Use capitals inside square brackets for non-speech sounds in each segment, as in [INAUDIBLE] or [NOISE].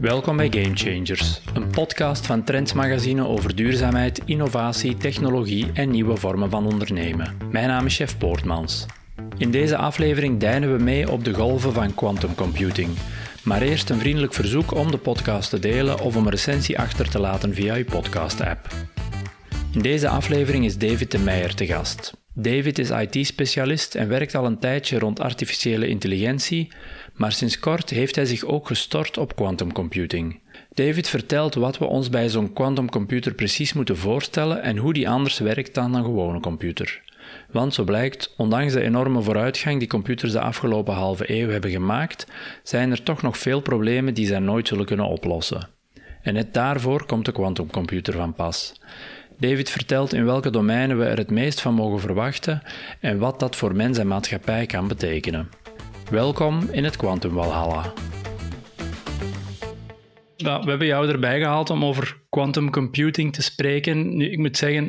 Welkom bij Game Changers, een podcast van Trends Magazine over duurzaamheid, innovatie, technologie en nieuwe vormen van ondernemen. Mijn naam is Chef Poortmans. In deze aflevering deinen we mee op de golven van quantum computing. Maar eerst een vriendelijk verzoek om de podcast te delen of om een recensie achter te laten via uw podcast-app. In deze aflevering is David de Meijer te gast. David is IT-specialist en werkt al een tijdje rond artificiële intelligentie, maar sinds kort heeft hij zich ook gestort op quantum computing. David vertelt wat we ons bij zo'n quantumcomputer precies moeten voorstellen en hoe die anders werkt dan een gewone computer. Want zo blijkt, ondanks de enorme vooruitgang die computers de afgelopen halve eeuw hebben gemaakt, zijn er toch nog veel problemen die zij nooit zullen kunnen oplossen. En net daarvoor komt de quantumcomputer van pas. David vertelt in welke domeinen we er het meest van mogen verwachten en wat dat voor mens en maatschappij kan betekenen. Welkom in het Quantum Walhalla. we hebben jou erbij gehaald om over quantum computing te spreken. Nu, ik moet zeggen,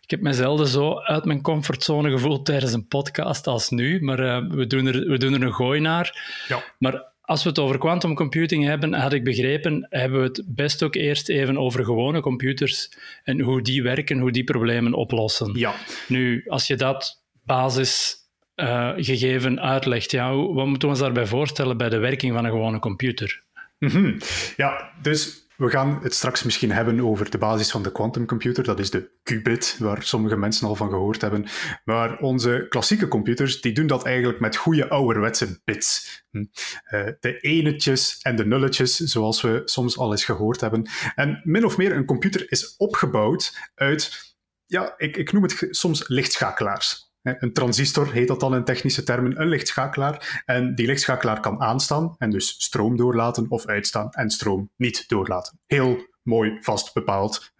ik heb mezelf zo uit mijn comfortzone gevoeld tijdens een podcast als nu, maar uh, we, doen er, we doen er een gooi naar. Ja. Maar als we het over quantum computing hebben, had ik begrepen, hebben we het best ook eerst even over gewone computers en hoe die werken, hoe die problemen oplossen. Ja. Nu, als je dat basisgegeven uh, uitlegt, ja, wat moeten we ons daarbij voorstellen bij de werking van een gewone computer? -hmm. Ja, dus we gaan het straks misschien hebben over de basis van de quantumcomputer. Dat is de qubit, waar sommige mensen al van gehoord hebben. Maar onze klassieke computers, die doen dat eigenlijk met goede ouderwetse bits. Hm. Eh, de enetjes en de nulletjes, zoals we soms al eens gehoord hebben. En min of meer, een computer is opgebouwd uit, ja, ik, ik noem het soms lichtschakelaars. Een transistor heet dat dan in technische termen, een lichtschakelaar. En die lichtschakelaar kan aanstaan en dus stroom doorlaten of uitstaan en stroom niet doorlaten. Heel mooi vast bepaald.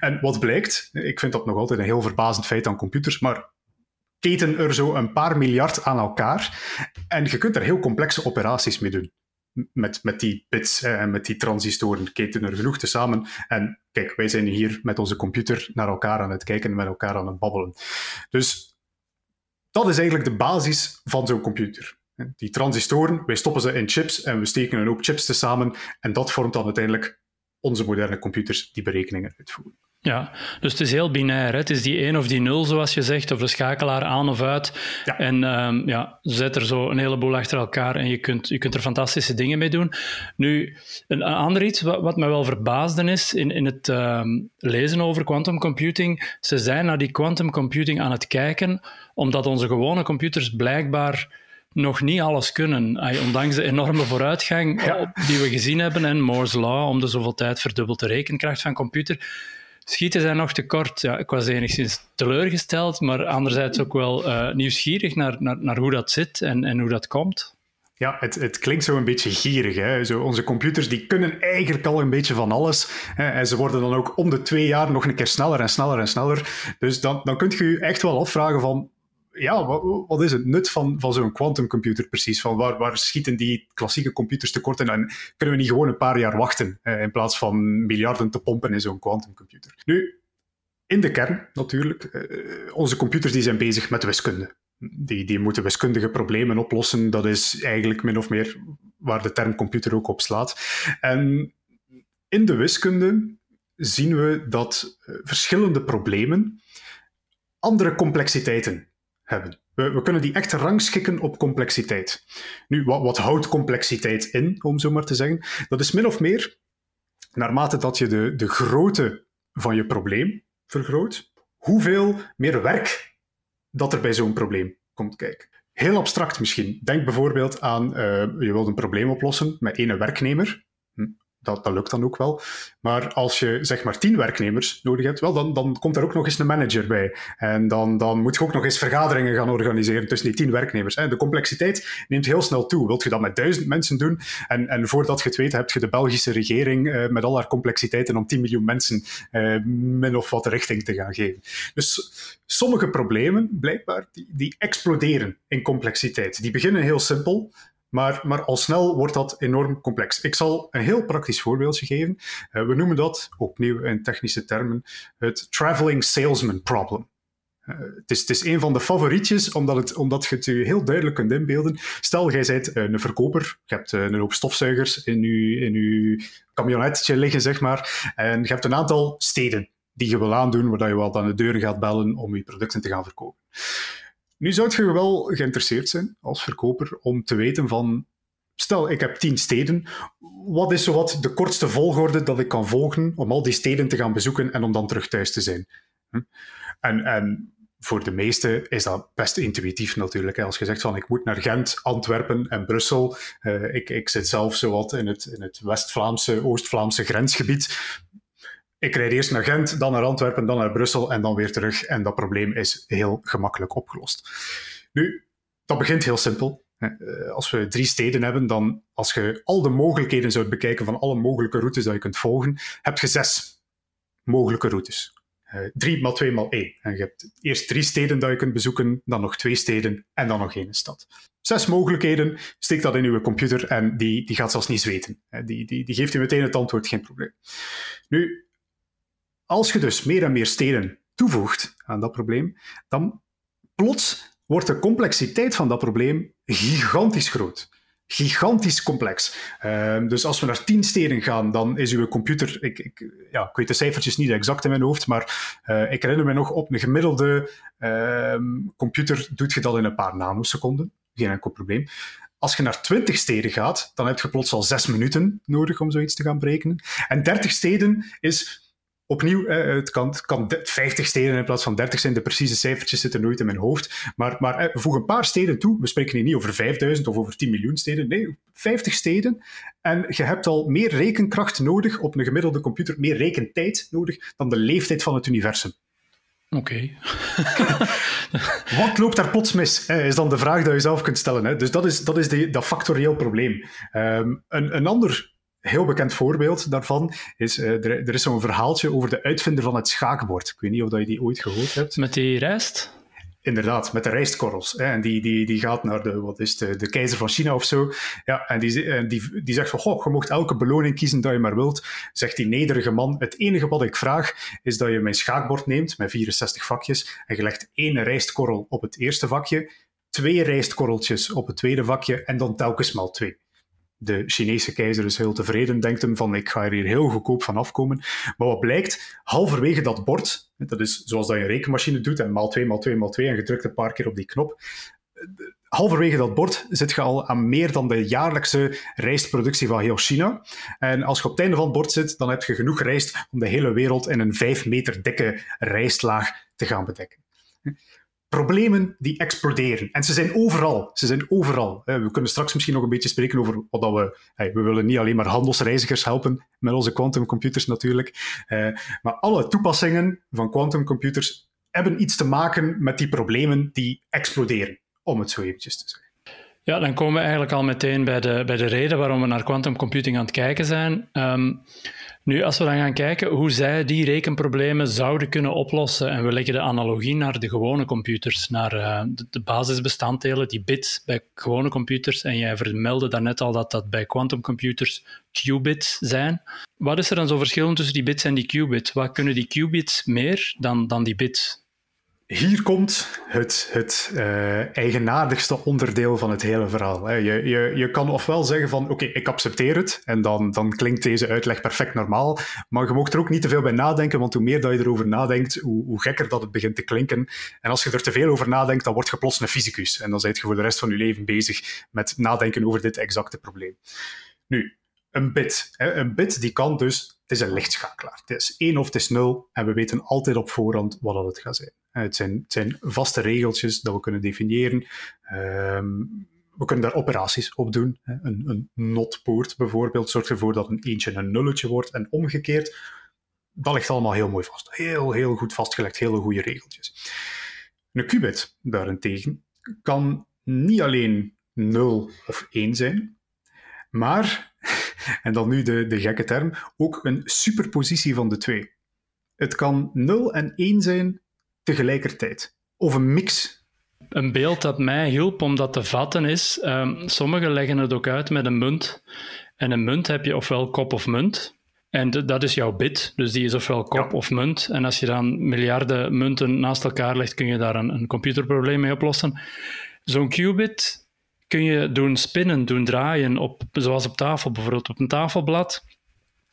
En wat blijkt, ik vind dat nog altijd een heel verbazend feit aan computers, maar keten er zo een paar miljard aan elkaar en je kunt er heel complexe operaties mee doen. Met, met die bits en met die transistoren keten er genoeg te samen. En kijk, wij zijn hier met onze computer naar elkaar aan het kijken en met elkaar aan het babbelen. Dus dat is eigenlijk de basis van zo'n computer. Die transistoren, wij stoppen ze in chips en we steken een hoop chips tezamen en dat vormt dan uiteindelijk onze moderne computers die berekeningen uitvoeren. Ja, dus het is heel binair. Hè? Het is die 1 of die 0, zoals je zegt, of de schakelaar aan of uit. Ja. En um, ja, zet er zo een heleboel achter elkaar en je kunt, je kunt er fantastische dingen mee doen. Nu, een, ander iets wat, wat me wel verbaasde is in, in het um, lezen over quantum computing. Ze zijn naar die quantum computing aan het kijken, omdat onze gewone computers blijkbaar nog niet alles kunnen. Ondanks de enorme vooruitgang die we gezien hebben en Moore's Law, om de zoveel tijd verdubbelt de rekenkracht van computer schieten zijn nog te kort. Ja, ik was enigszins teleurgesteld, maar anderzijds ook wel uh, nieuwsgierig naar, naar, naar hoe dat zit en, en hoe dat komt. Ja, het, het klinkt zo een beetje gierig. Hè? Zo, onze computers die kunnen eigenlijk al een beetje van alles. Hè? En ze worden dan ook om de twee jaar nog een keer sneller en sneller en sneller. Dus dan, dan kunt je je echt wel afvragen van ja, wat, wat, is het nut van, van zo'n quantumcomputer precies? Van waar, waar schieten die klassieke computers tekort in? En kunnen we niet gewoon een paar jaar wachten eh, in plaats van miljarden te pompen in zo'n quantumcomputer? Nu, in de kern natuurlijk, eh, onze computers die zijn bezig met wiskunde. Die, die moeten wiskundige problemen oplossen. Dat is eigenlijk min of meer waar de term computer ook op slaat. En in de wiskunde zien we dat uh, verschillende problemen andere complexiteiten We, we, kunnen die echt rangschikken op complexiteit. Nu, wat, wat houdt complexiteit in, om zo maar te zeggen? Dat is min of meer, naarmate dat je de, de grootte van je probleem vergroot, hoeveel meer werk dat er bij zo'n probleem komt kijken. Heel abstract misschien. Denk bijvoorbeeld aan, uh, je wilt een probleem oplossen met één werknemer dat, lukt dan ook wel. Maar als je zeg maar tien werknemers nodig hebt, wel, dan, dan komt er ook nog eens een manager bij. En dan, dan moet je ook nog eens vergaderingen gaan organiseren tussen die tien werknemers. De complexiteit neemt heel snel toe. Wilt je dat met duizend mensen doen? En, en voordat je het weet, heb je de Belgische regering uh, met al haar complexiteiten om 10 miljoen mensen uh, min of wat richting te gaan geven. Dus sommige problemen, blijkbaar, die, die exploderen in complexiteit. Die beginnen heel simpel, maar, maar al snel wordt dat enorm complex. Ik zal een heel praktisch voorbeeldje geven. Uh, we noemen dat, opnieuw in technische termen, het traveling salesman problem. het, is, het is een van de favorietjes, omdat, het, omdat je het je heel duidelijk kunt inbeelden. Stel, jij bent een verkoper, je hebt een hoop stofzuigers in je, in je camionetje liggen, zeg maar, en je hebt een aantal steden die je wil aandoen, waar je wel aan de deuren gaat bellen om je producten te gaan verkopen. Nu zou je wel geïnteresseerd zijn als verkoper om te weten van, stel ik heb tien steden, wat is zowat de kortste volgorde dat ik kan volgen om al die steden te gaan bezoeken en om dan terug thuis te zijn? Hm? En, en voor de meesten is dat best intuïtief natuurlijk. Als je zegt van ik moet naar Gent, Antwerpen en Brussel. Uh, ik, ik zit zelf zowat in het, in het West-Vlaamse, Oost-Vlaamse grensgebied ik rijd eerst naar Gent, dan naar Antwerpen, dan naar Brussel en dan weer terug. En dat probleem is heel gemakkelijk opgelost. Nu, dat begint heel simpel. Eh, als we drie steden hebben, dan als je al de mogelijkheden zou bekijken van alle mogelijke routes die je kunt volgen, heb je zes mogelijke routes. Uh, drie maal twee maal één. En je hebt eerst drie steden dat je kunt bezoeken, dan nog twee steden en dan nog één stad. Zes mogelijkheden, steek dat in uw computer en die, die gaat zelfs niet zweten. Die, die, die geeft u meteen het antwoord, geen probleem. Nu, als je dus meer en meer steden toevoegt aan dat probleem, dan plots wordt de complexiteit van dat probleem gigantisch groot. Gigantisch complex. Uh, dus als we naar tien steden gaan, dan is uw computer. Ik, ik, ja, ik weet de cijfertjes niet exact in mijn hoofd, maar uh, ik herinner me nog op een gemiddelde uh, computer doet je dat in een paar nanoseconden. Geen enkel probleem. Als je naar 20 steden gaat, dan heb je plots al zes minuten nodig om zoiets te gaan berekenen. En 30 steden is opnieuw, het kan, het kan 50 steden in plaats van 30 zijn. De precieze cijfertjes zitten nooit in mijn hoofd. Maar, maar voeg een paar steden toe. We spreken hier niet over 5000 of over 10 miljoen steden. Nee, 50 steden. En je hebt al meer rekenkracht nodig op een gemiddelde computer, meer rekentijd nodig dan de leeftijd van het universum. Oké. [LAUGHS] Wat loopt daar plots mis? Is dan de vraag die je zelf kunt stellen. Hè? Dus dat is, dat, is de, dat factorieel probleem. Um, een, een ander heel bekend voorbeeld daarvan is, uh, er, er, is zo'n verhaaltje over de uitvinder van het schaakbord. Ik weet niet of je die ooit gehoord hebt. Met die rijst? Inderdaad, met de rijstkorrels. Hè. En die, die, die gaat naar de, wat is de, de keizer van China of zo. Ja, en die, en die, die zegt van, goh, je mocht elke beloning kiezen dat je maar wilt. Zegt die nederige man, het enige wat ik vraag, is dat je mijn schaakbord neemt met 64 vakjes en je legt één rijstkorrel op het eerste vakje, twee rijstkorreltjes op het tweede vakje en dan telkens maal twee de Chinese keizer is heel tevreden, denkt hem van ik ga er hier heel goedkoop van afkomen. Maar wat blijkt, halverwege dat bord, dat is zoals dat je een rekenmachine doet, en maal 2, maal 2, maal 2, en je drukt een paar keer op die knop, halverwege dat bord zit je al aan meer dan de jaarlijkse rijstproductie van heel China. En als je op het einde van het bord zit, dan heb je genoeg rijst om de hele wereld in een 5 meter dikke rijstlaag te gaan bedekken problemen die exploderen. En ze zijn overal. Ze zijn overal. We kunnen straks misschien nog een beetje spreken over wat we... We willen niet alleen maar handelsreizigers helpen met onze quantumcomputers natuurlijk. Eh, maar alle toepassingen van quantumcomputers hebben iets te maken met die problemen die exploderen, om het zo eventjes te zeggen. Ja, dan komen we eigenlijk al meteen bij de, bij de reden waarom we naar quantumcomputing aan het kijken zijn. Ehm, nu, als we dan gaan kijken hoe zij die rekenproblemen zouden kunnen oplossen, en we leggen de analogie naar de gewone computers, naar uh, de, basisbestanddelen, die bits bij gewone computers, en jij vermeldde daarnet al dat dat bij quantumcomputers qubits zijn. Wat is er dan zo verschil tussen die bits en die qubits? Wat kunnen die qubits meer dan, dan die bits? Hier komt het, het uh, eigenaardigste onderdeel van het hele verhaal. Je, je, je kan ofwel zeggen van oké, ik accepteer het en dan, dan klinkt deze uitleg perfect normaal, maar je mocht er ook niet te veel bij nadenken, want hoe meer dat je erover nadenkt, hoe, hoe gekker dat het begint te klinken. En als je er te veel over nadenkt, dan word je plots een fysicus en dan ben je voor de rest van je leven bezig met nadenken over dit exacte probleem. Nu, een bit. Een bit die kan dus, het is een lichtschakelaar. Het is 1 of het is 0 en we weten altijd op voorhand wat het gaat zijn. Het zijn, het zijn vaste regeltjes dat we kunnen definiëren. Ehm, we kunnen daar operaties op doen. Een, een notpoort bijvoorbeeld zorgt ervoor dat een eentje een nulletje wordt en omgekeerd. Dat ligt allemaal heel mooi vast. Heel, heel goed vastgelegd, hele goede regeltjes. Een qubit daarentegen kan niet alleen 0 of 1 zijn, maar, [LAUGHS] en dan nu de, de gekke term, ook een superpositie van de twee. Het kan 0 en 1 zijn tegelijkertijd. Of een mix. Een beeld dat mij hielp om dat te vatten is, um, sommigen leggen het ook uit met een munt. En een munt heb je ofwel kop of munt. En dat is jouw bit, dus die is ofwel kop of munt. En als je dan miljarden munten naast elkaar legt, kun je daar een, een computerprobleem mee oplossen. Zo'n qubit kun je doen spinnen, doen draaien, op, zoals op tafel, bijvoorbeeld op een tafelblad.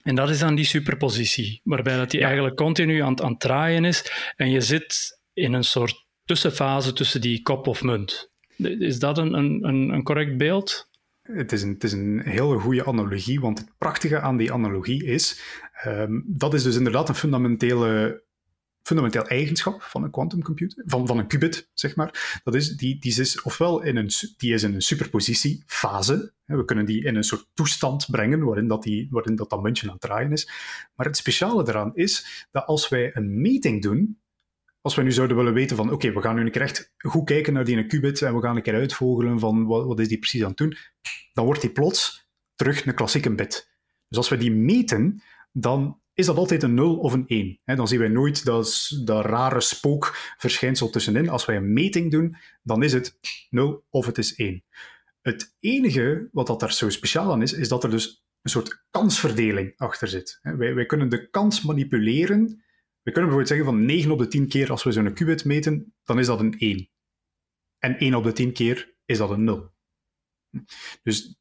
En dat is dan die superpositie, waarbij dat die eigenlijk continu aan, aan het draaien is. En je zit in een soort tussenfase tussen die kop of munt. Is dat een, een, een correct beeld? Het is, een, het is een hele goede analogie, want het prachtige aan die analogie is, um, dat is dus inderdaad een fundamentele, fundamenteel eigenschap van een quantumcomputer, van, van een qubit, zeg maar. Dat is, die, die is ofwel in een, die is in een superpositiefase, we kunnen die in een soort toestand brengen waarin dat, die, waarin dat, dat muntje aan het draaien is. Maar het speciale daaraan is dat als wij een meting doen, als we nu zouden willen weten van oké, we gaan nu een keer echt goed kijken naar die qubit en we gaan een keer uitvogelen van wat, wat is die precies aan het doen, dan wordt die plots terug een klassieke bit. Dus als we die meten, dan is dat altijd een 0 of een 1. dan zien wij nooit dat, dat rare spookverschijnsel tussenin. Als wij een meting doen, dan is het 0 of het is 1. Het enige wat dat daar zo speciaal aan is, is dat er dus een soort kansverdeling achter zit. Wij, wij kunnen de kans manipuleren we kunnen bijvoorbeeld zeggen van 9 op de 10 keer als we zo'n qubit meten, dan is dat een 1. En 1 op de 10 keer is dat een 0. Dus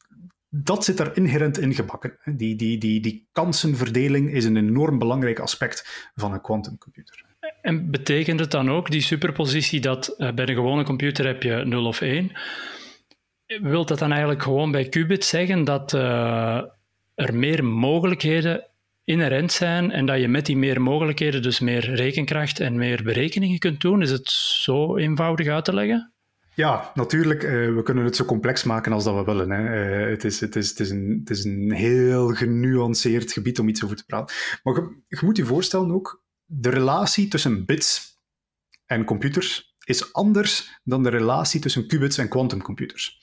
dat zit er inherent in gebakken. Die, die, die, die kansenverdeling is een enorm belangrijk aspect van een quantumcomputer. En betekent het dan ook, die superpositie, dat eh, bij een gewone computer heb je 0 of 1? Wilt dat dan eigenlijk gewoon bij qubits zeggen dat uh, er meer mogelijkheden inherent zijn en dat je met die meer mogelijkheden dus meer rekenkracht en meer berekeningen kunt doen? Is het zo eenvoudig uit te leggen? Ja, natuurlijk. Uh, we kunnen het zo complex maken als dat we willen. Hè. Uh, het, is, het, is, het, is een, het is een heel genuanceerd gebied om iets over te praten. Maar je, moet je voorstellen ook, de relatie tussen bits en computers is anders dan de relatie tussen qubits en quantumcomputers.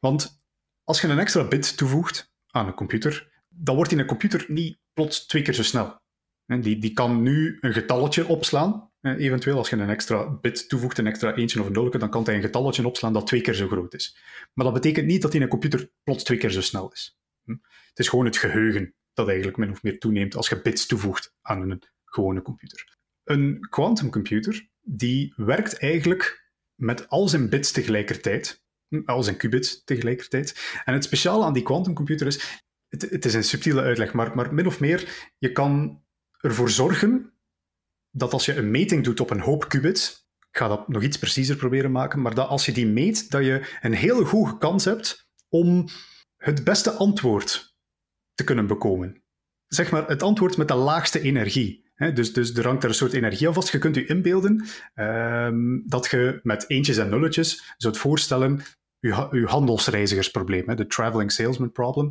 Want als je een extra bit toevoegt aan een computer, dan wordt in een computer niet plots twee keer zo snel. Die, die kan nu een getalletje opslaan. Eventueel als je een extra bit toevoegt, een extra eentje of een nulke, dan kan hij een getalletje opslaan dat twee keer zo groot is. Maar dat betekent niet dat hij in een computer plots twee keer zo snel is. Hm? Het is gewoon het geheugen dat eigenlijk min of meer toeneemt als je bits toevoegt aan een gewone computer. Een quantumcomputer die werkt eigenlijk met al zijn bits tegelijkertijd, hm, al zijn qubits tegelijkertijd. En het speciale aan die quantumcomputer is, het, het, is een subtiele uitleg, maar, maar min of meer, je kan ervoor zorgen dat als je een meting doet op een hoop qubits, ik ga dat nog iets preciezer proberen maken, maar dat als je die meet, dat je een hele goede kans hebt om het beste antwoord te kunnen bekomen. Zeg maar het antwoord met de laagste energie. dus, dus er hangt er een soort energie aan vast. Je kunt je inbeelden ehm, dat je met eentjes en nulletjes zou voorstellen uw handelsreizigersprobleem, de traveling salesman problem.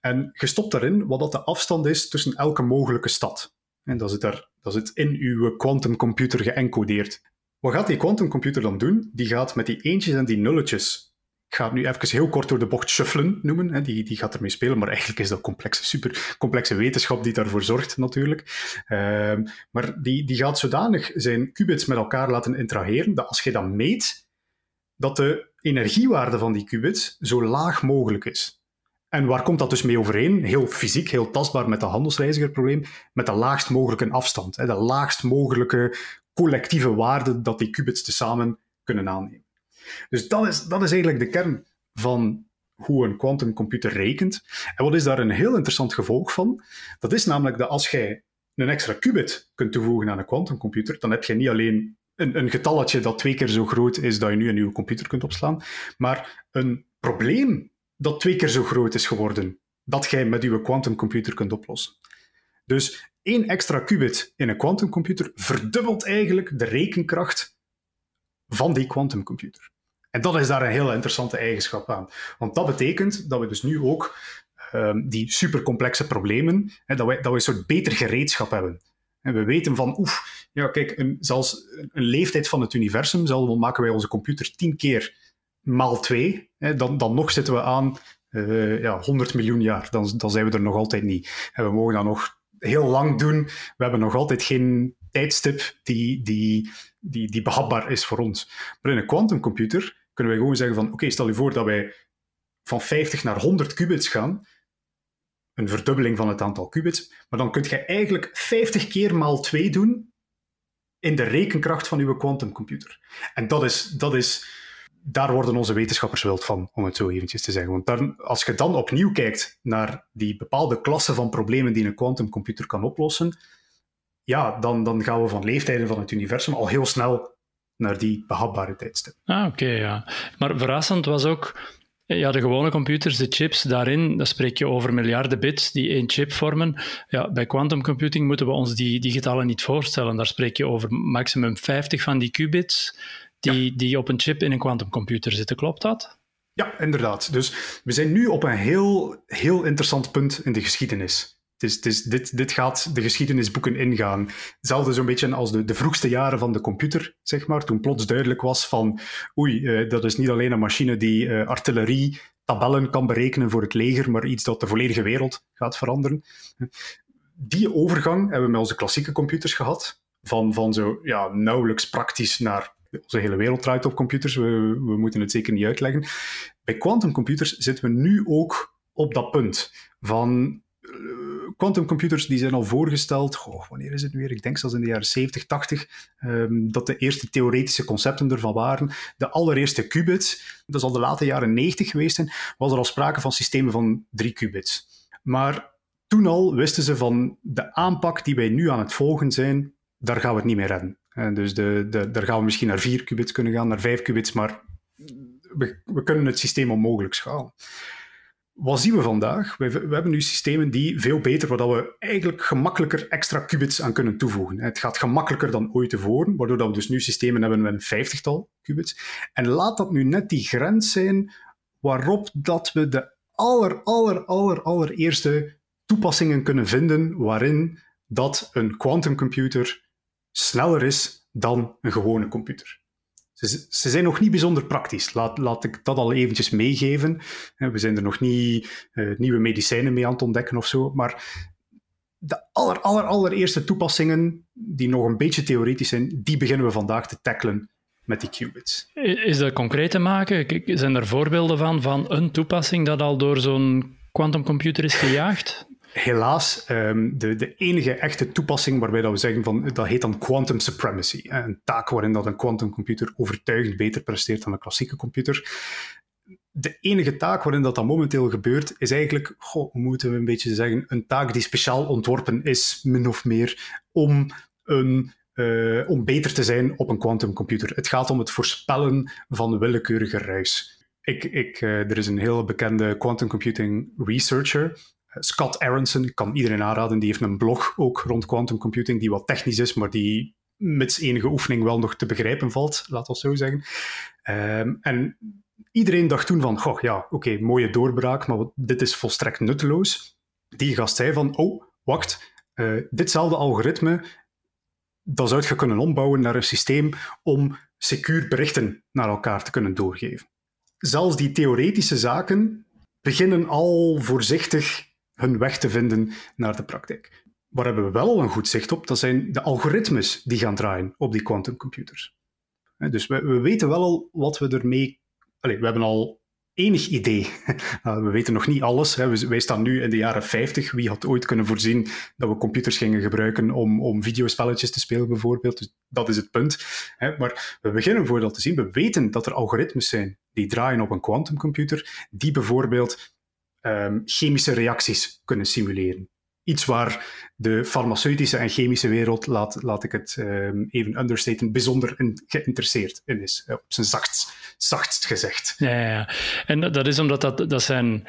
En je stopt daarin wat dat de afstand is tussen elke mogelijke stad. En dat zit, daar, dat zit in uw quantumcomputer geëncodeerd. Wat gaat die quantumcomputer dan doen? Die gaat met die eentjes en die nulletjes ik ga het nu even heel kort door de bocht shuffelen noemen. Hè. Die, die gaat ermee spelen, maar eigenlijk is dat complexe, super complexe wetenschap die daarvoor zorgt, natuurlijk. Uh, maar die, die gaat zodanig zijn qubits met elkaar laten interageren dat als je dat meet, dat de energiewaarde van die qubits zo laag mogelijk is. En waar komt dat dus mee overeen? Heel fysiek, heel tastbaar met het handelsreizigerprobleem, met de laagst mogelijke afstand, de laagst mogelijke collectieve waarde dat die qubits tezamen kunnen aannemen. Dus dat is, dat is eigenlijk de kern van hoe een quantumcomputer rekent. En wat is daar een heel interessant gevolg van? Dat is namelijk dat als jij een extra qubit kunt toevoegen aan een quantumcomputer, dan heb je niet alleen een, een getalletje dat twee keer zo groot is dat je nu een nieuwe computer kunt opslaan, maar een probleem dat twee keer zo groot is geworden, dat jij met je quantumcomputer kunt oplossen. Dus één extra qubit in een quantumcomputer verdubbelt eigenlijk de rekenkracht van die quantumcomputer. En dat is daar een heel interessante eigenschap aan. Want dat betekent dat we dus nu ook um, die supercomplexe problemen, hè, dat, we, dat we een soort beter gereedschap hebben. En we weten van, oef, ja, kijk, zelfs een leeftijd van het universum, zelfs maken wij onze computer tien keer maal twee, hè, dan, dan nog zitten we aan uh, ja, 100 miljoen jaar. Dan, dan zijn we er nog altijd niet. We mogen dat nog heel lang doen. We hebben nog altijd geen tijdstip die, die, die, die behapbaar is voor ons. Maar in een quantumcomputer kunnen wij gewoon zeggen van, oké, stel je voor dat wij van 50 naar 100 qubits gaan. een verdubbeling van het aantal qubits. Maar dan kun je eigenlijk 50 keer maal 2 doen in de rekenkracht van uw quantumcomputer. En dat is, dat is, daar worden onze wetenschappers wild van, om het zo eventjes te zeggen. Want dan, als je dan opnieuw kijkt naar die bepaalde klasse van problemen die een quantumcomputer kan oplossen, ja, dan, dan gaan we van leeftijden van het universum al heel snel naar die behapbare tijdstip. Ah, oké, ja. Maar verrassend was ook ja, de gewone computers, de chips daarin, dan spreek je over miljarden bits die één chip vormen. Ja, bij quantum computing moeten we ons die, die getallen niet voorstellen. Daar spreek je over maximum 50 van die qubits die, die op een chip in een quantumcomputer zitten. Klopt dat? Ja, inderdaad. Dus we zijn nu op een heel, heel interessant punt in de geschiedenis. Het is, het is, dit, dit gaat de geschiedenisboeken ingaan. Hetzelfde zo'n beetje als de, de vroegste jaren van de computer, zeg maar. Toen plots duidelijk was van, oei, uh, dat is niet alleen een machine die uh, artillerie, tabellen kan berekenen voor het leger, maar iets dat de volledige wereld gaat veranderen. Die overgang hebben we met onze klassieke computers gehad. Van, van zo ja, nauwelijks praktisch naar onze hele wereld draait op computers. We, we moeten het zeker niet uitleggen. Bij quantumcomputers zitten we nu ook op dat punt van quantumcomputers die zijn al voorgesteld, goh, wanneer is het nu weer? Ik denk zelfs in de jaren 70, 80, um, dat de eerste theoretische concepten ervan waren. De allereerste qubits, dat is al de late jaren 90 geweest zijn, was er al sprake van systemen van drie qubits. Maar toen al wisten ze van de aanpak die wij nu aan het volgen zijn, daar gaan we het niet meer redden. En dus de, de, daar gaan we misschien naar vier qubits kunnen gaan, naar vijf qubits, maar we, we kunnen het systeem onmogelijk schalen wat zien we vandaag? We, we, hebben nu systemen die veel beter, waar we eigenlijk gemakkelijker extra qubits aan kunnen toevoegen. Het gaat gemakkelijker dan ooit tevoren, waardoor dat we dus nu systemen hebben met een vijftigtal qubits. En laat dat nu net die grens zijn waarop dat we de aller, aller, aller, allereerste toepassingen kunnen vinden waarin dat een quantumcomputer sneller is dan een gewone computer. Ze, ze, zijn nog niet bijzonder praktisch. Laat, laat ik dat al eventjes meegeven. We zijn er nog niet uh, nieuwe medicijnen mee aan het ontdekken of zo. Maar de aller, aller, allereerste toepassingen, die nog een beetje theoretisch zijn, die beginnen we vandaag te tackelen met die qubits. Is dat concreet te maken? Zijn er voorbeelden van, van een toepassing dat al door zo'n quantumcomputer is gejaagd? Helaas um, de, de enige echte toepassing waarbij dat we zeggen van dat heet dan quantum supremacy. Een taak waarin dat een quantumcomputer overtuigend beter presteert dan een klassieke computer. De enige taak waarin dat, dat momenteel gebeurt, is eigenlijk, goh, moeten we een beetje zeggen, een taak die speciaal ontworpen is, min of meer, om een uh, om beter te zijn op een quantumcomputer. Het gaat om het voorspellen van willekeurige ruis. Ik, ik, uh, er is een heel bekende quantum computing researcher, Scott Aronson, kan iedereen aanraden, die heeft een blog ook rond quantum computing, die wat technisch is, maar die met enige oefening wel nog te begrijpen valt, laat we zo zeggen. Um, en iedereen dacht toen van, goh, ja, oké, mooie doorbraak, maar dit is volstrekt nutteloos. Die gast zei van, oh, wacht, uh, ditzelfde algoritme, dat zou je kunnen ombouwen naar een systeem om secuur berichten naar elkaar te kunnen doorgeven. Zelfs die theoretische zaken beginnen al voorzichtig hun weg te vinden naar de praktijk. Waar hebben we wel een goed zicht op? Dat zijn de algoritmes die gaan draaien op die quantumcomputers. Dus we, we weten wel al wat we ermee... Allez, we hebben al enig idee. [LAUGHS] Nou, we weten nog niet alles. Wij staan nu in de jaren 50. Wie had ooit kunnen voorzien dat we computers gingen gebruiken om, om videospelletjes te spelen, bijvoorbeeld? Dus dat is het punt. Maar we beginnen voor dat te zien. We weten dat er algoritmes zijn die draaien op een quantumcomputer, die bijvoorbeeld um, chemische reacties kunnen simuleren. Iets waar de farmaceutische en chemische wereld, laat, laat ik het um, even understaten, bijzonder geïnteresseerd in is. Op zijn zachtst, zachtst gezegd. Ja, ja, en dat is omdat dat, dat zijn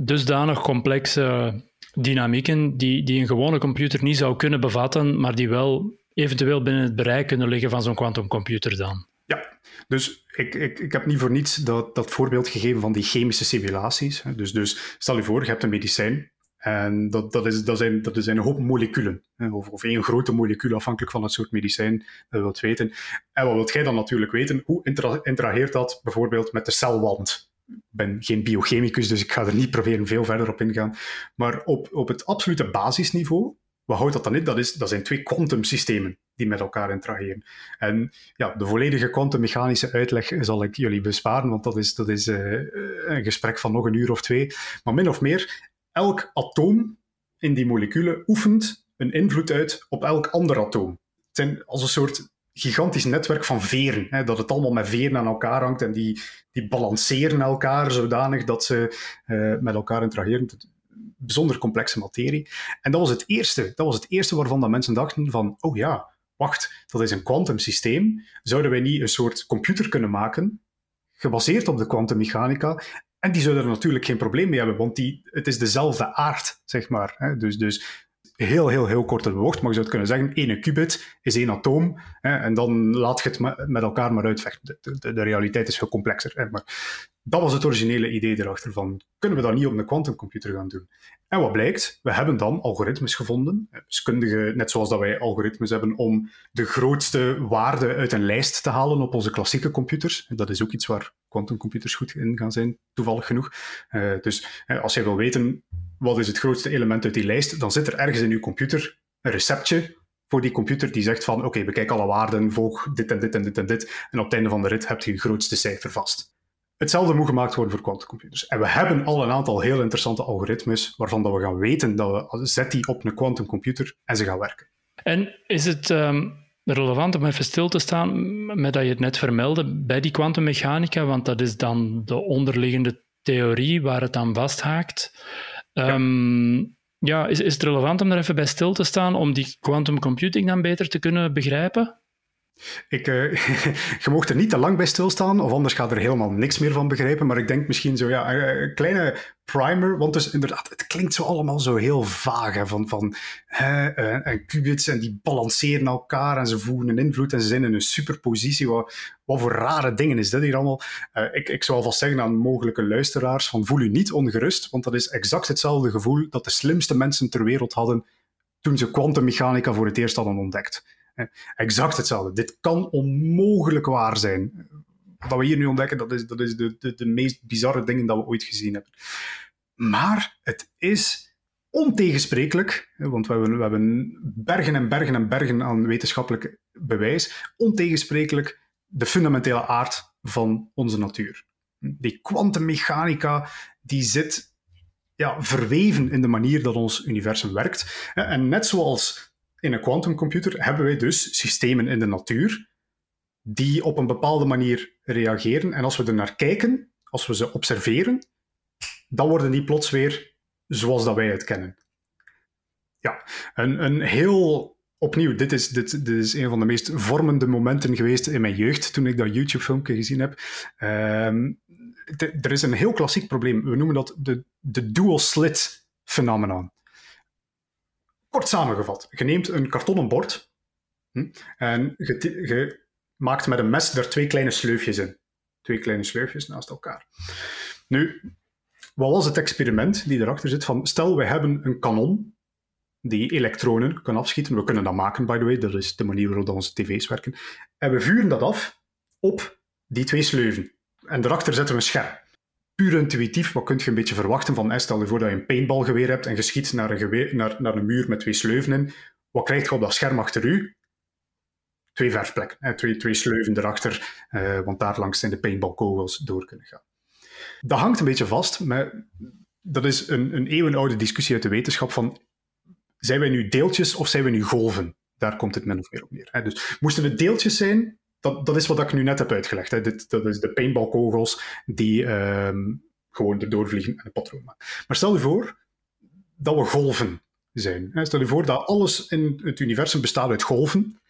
dusdanig complexe dynamieken die, die een gewone computer niet zou kunnen bevatten, maar die wel eventueel binnen het bereik kunnen liggen van zo'n quantumcomputer dan. Ja, dus ik, ik, ik heb niet voor niets dat, dat voorbeeld gegeven van die chemische simulaties. Dus, dus stel je voor, je hebt een medicijn en dat, dat, is, dat, zijn, dat zijn een hoop moleculen, of, of één grote molecuul, afhankelijk van het soort medicijn dat je wilt weten. En wat wilt jij dan natuurlijk weten? Hoe interageert dat bijvoorbeeld met de celwand? Ik ben geen biochemicus, dus ik ga er niet proberen veel verder op ingaan. Maar op, op het absolute basisniveau wat houdt dat dan in? Dat, is, dat zijn twee kwantumsystemen die met elkaar interageren. En ja, de volledige kwantummechanische uitleg zal ik jullie besparen, want dat is, dat is uh, een gesprek van nog een uur of twee. Maar min of meer, elk atoom in die moleculen oefent een invloed uit op elk ander atoom. Het zijn als een soort gigantisch netwerk van veren. Hè, dat het allemaal met veren aan elkaar hangt en die, die balanceren elkaar zodanig dat ze uh, met elkaar interageren. Bijzonder complexe materie. En dat was het eerste. Dat was het eerste waarvan dat mensen dachten van, oh ja, wacht, dat is een kwantumsysteem. Zouden wij niet een soort computer kunnen maken, gebaseerd op de kwantummechanica, en die zouden er natuurlijk geen probleem mee hebben, want die, het is dezelfde aard, zeg maar. Dus, dus heel, heel, heel kort bocht, maar je zou kunnen zeggen, één qubit is één atoom, hè, en dan laat je het met elkaar maar uitvechten. De, realiteit is veel complexer. Hè, maar dat was het originele idee erachter van, kunnen we dat niet op een quantumcomputer gaan doen? En wat blijkt? We hebben dan algoritmes gevonden, wiskundige, net zoals dat wij algoritmes hebben om de grootste waarde uit een lijst te halen op onze klassieke computers. Dat is ook iets waar quantumcomputers goed in gaan zijn, toevallig genoeg. Uh, dus als jij wil weten wat is het grootste element uit die lijst, dan zit er ergens in je computer een receptje voor die computer die zegt van oké, bekijk alle waarden, volg dit en dit en dit en dit, en op het einde van de rit heb je je grootste cijfer vast. Hetzelfde moet gemaakt worden voor quantumcomputers. En we hebben al een aantal heel interessante algoritmes waarvan dat we gaan weten dat we zet die op een quantumcomputer en ze gaan werken. En is het um, relevant om even stil te staan met dat je het net vermeldde bij die kwantummechanica, want dat is dan de onderliggende theorie waar het aan vasthaakt. Um, ja, is, is het relevant om er even bij stil te staan om die quantum computing dan beter te kunnen begrijpen? Ik, uh, [LAUGHS] je mocht er niet te lang bij stilstaan, of anders gaat er helemaal niks meer van begrijpen. Maar ik denk misschien zo, ja, een kleine primer. Want dus inderdaad, het klinkt zo allemaal zo heel vaag. Hè, van, van hè, eh, en qubits en die balanceren elkaar en ze voegen een invloed en ze zijn in een superpositie. Wat, wat voor rare dingen is dit hier allemaal? Uh, ik, ik zou alvast zeggen aan mogelijke luisteraars: van voel u niet ongerust, want dat is exact hetzelfde gevoel dat de slimste mensen ter wereld hadden toen ze kwantummechanica voor het eerst hadden ontdekt. Exact hetzelfde. Dit kan onmogelijk waar zijn. Wat we hier nu ontdekken, dat is, dat is de, de, de meest bizarre dingen dat we ooit gezien hebben. Maar het is ontegensprekelijk, want we hebben, we hebben bergen en bergen en bergen aan wetenschappelijk bewijs, ontegensprekelijk de fundamentele aard van onze natuur. Die kwantummechanica die zit ja, verweven in de manier dat ons universum werkt. En net zoals in een quantumcomputer hebben wij dus systemen in de natuur die op een bepaalde manier reageren. En als we er naar kijken, als we ze observeren, dan worden die plots weer zoals dat wij het kennen. Ja, een, een heel opnieuw, dit is, dit, dit, is een van de meest vormende momenten geweest in mijn jeugd, toen ik dat YouTube-filmpje gezien heb. Ehm, er is een heel klassiek probleem. We noemen dat de, de dual-slit phenomenon. Kort samengevat, je neemt een kartonnen bord hm, en je, je, maakt met een mes er twee kleine sleufjes in. Twee kleine sleufjes naast elkaar. Nu, wat was het experiment die erachter zit? Van, stel, we hebben een kanon die elektronen kan afschieten. We kunnen dat maken, by the way. Dat is de manier waarop onze tv's werken. En we vuren dat af op die twee sleuven. En daarachter zetten we een scherm puur intuïtief, wat kun je een beetje verwachten van, stel je voor dat je een paintballgeweer hebt en je schiet naar een, naar, naar een muur met twee sleuven in. Wat krijg je op dat scherm achter u? Twee verfplekken, twee, sleuven erachter, uh, want daar langs zijn de paintballkogels door kunnen gaan. Dat hangt een beetje vast, maar dat is een, een eeuwenoude discussie uit de wetenschap van, zijn wij nu deeltjes of zijn we nu golven? Daar komt het min of meer op neer. Dus moesten het deeltjes zijn, dat, is wat ik nu net heb uitgelegd. Hè. Dit, dat is de paintballkogels die um, gewoon erdoor vliegen en een patroon maken. Maar stel je voor dat we golven zijn. Stel je voor dat alles in het universum bestaat uit golven.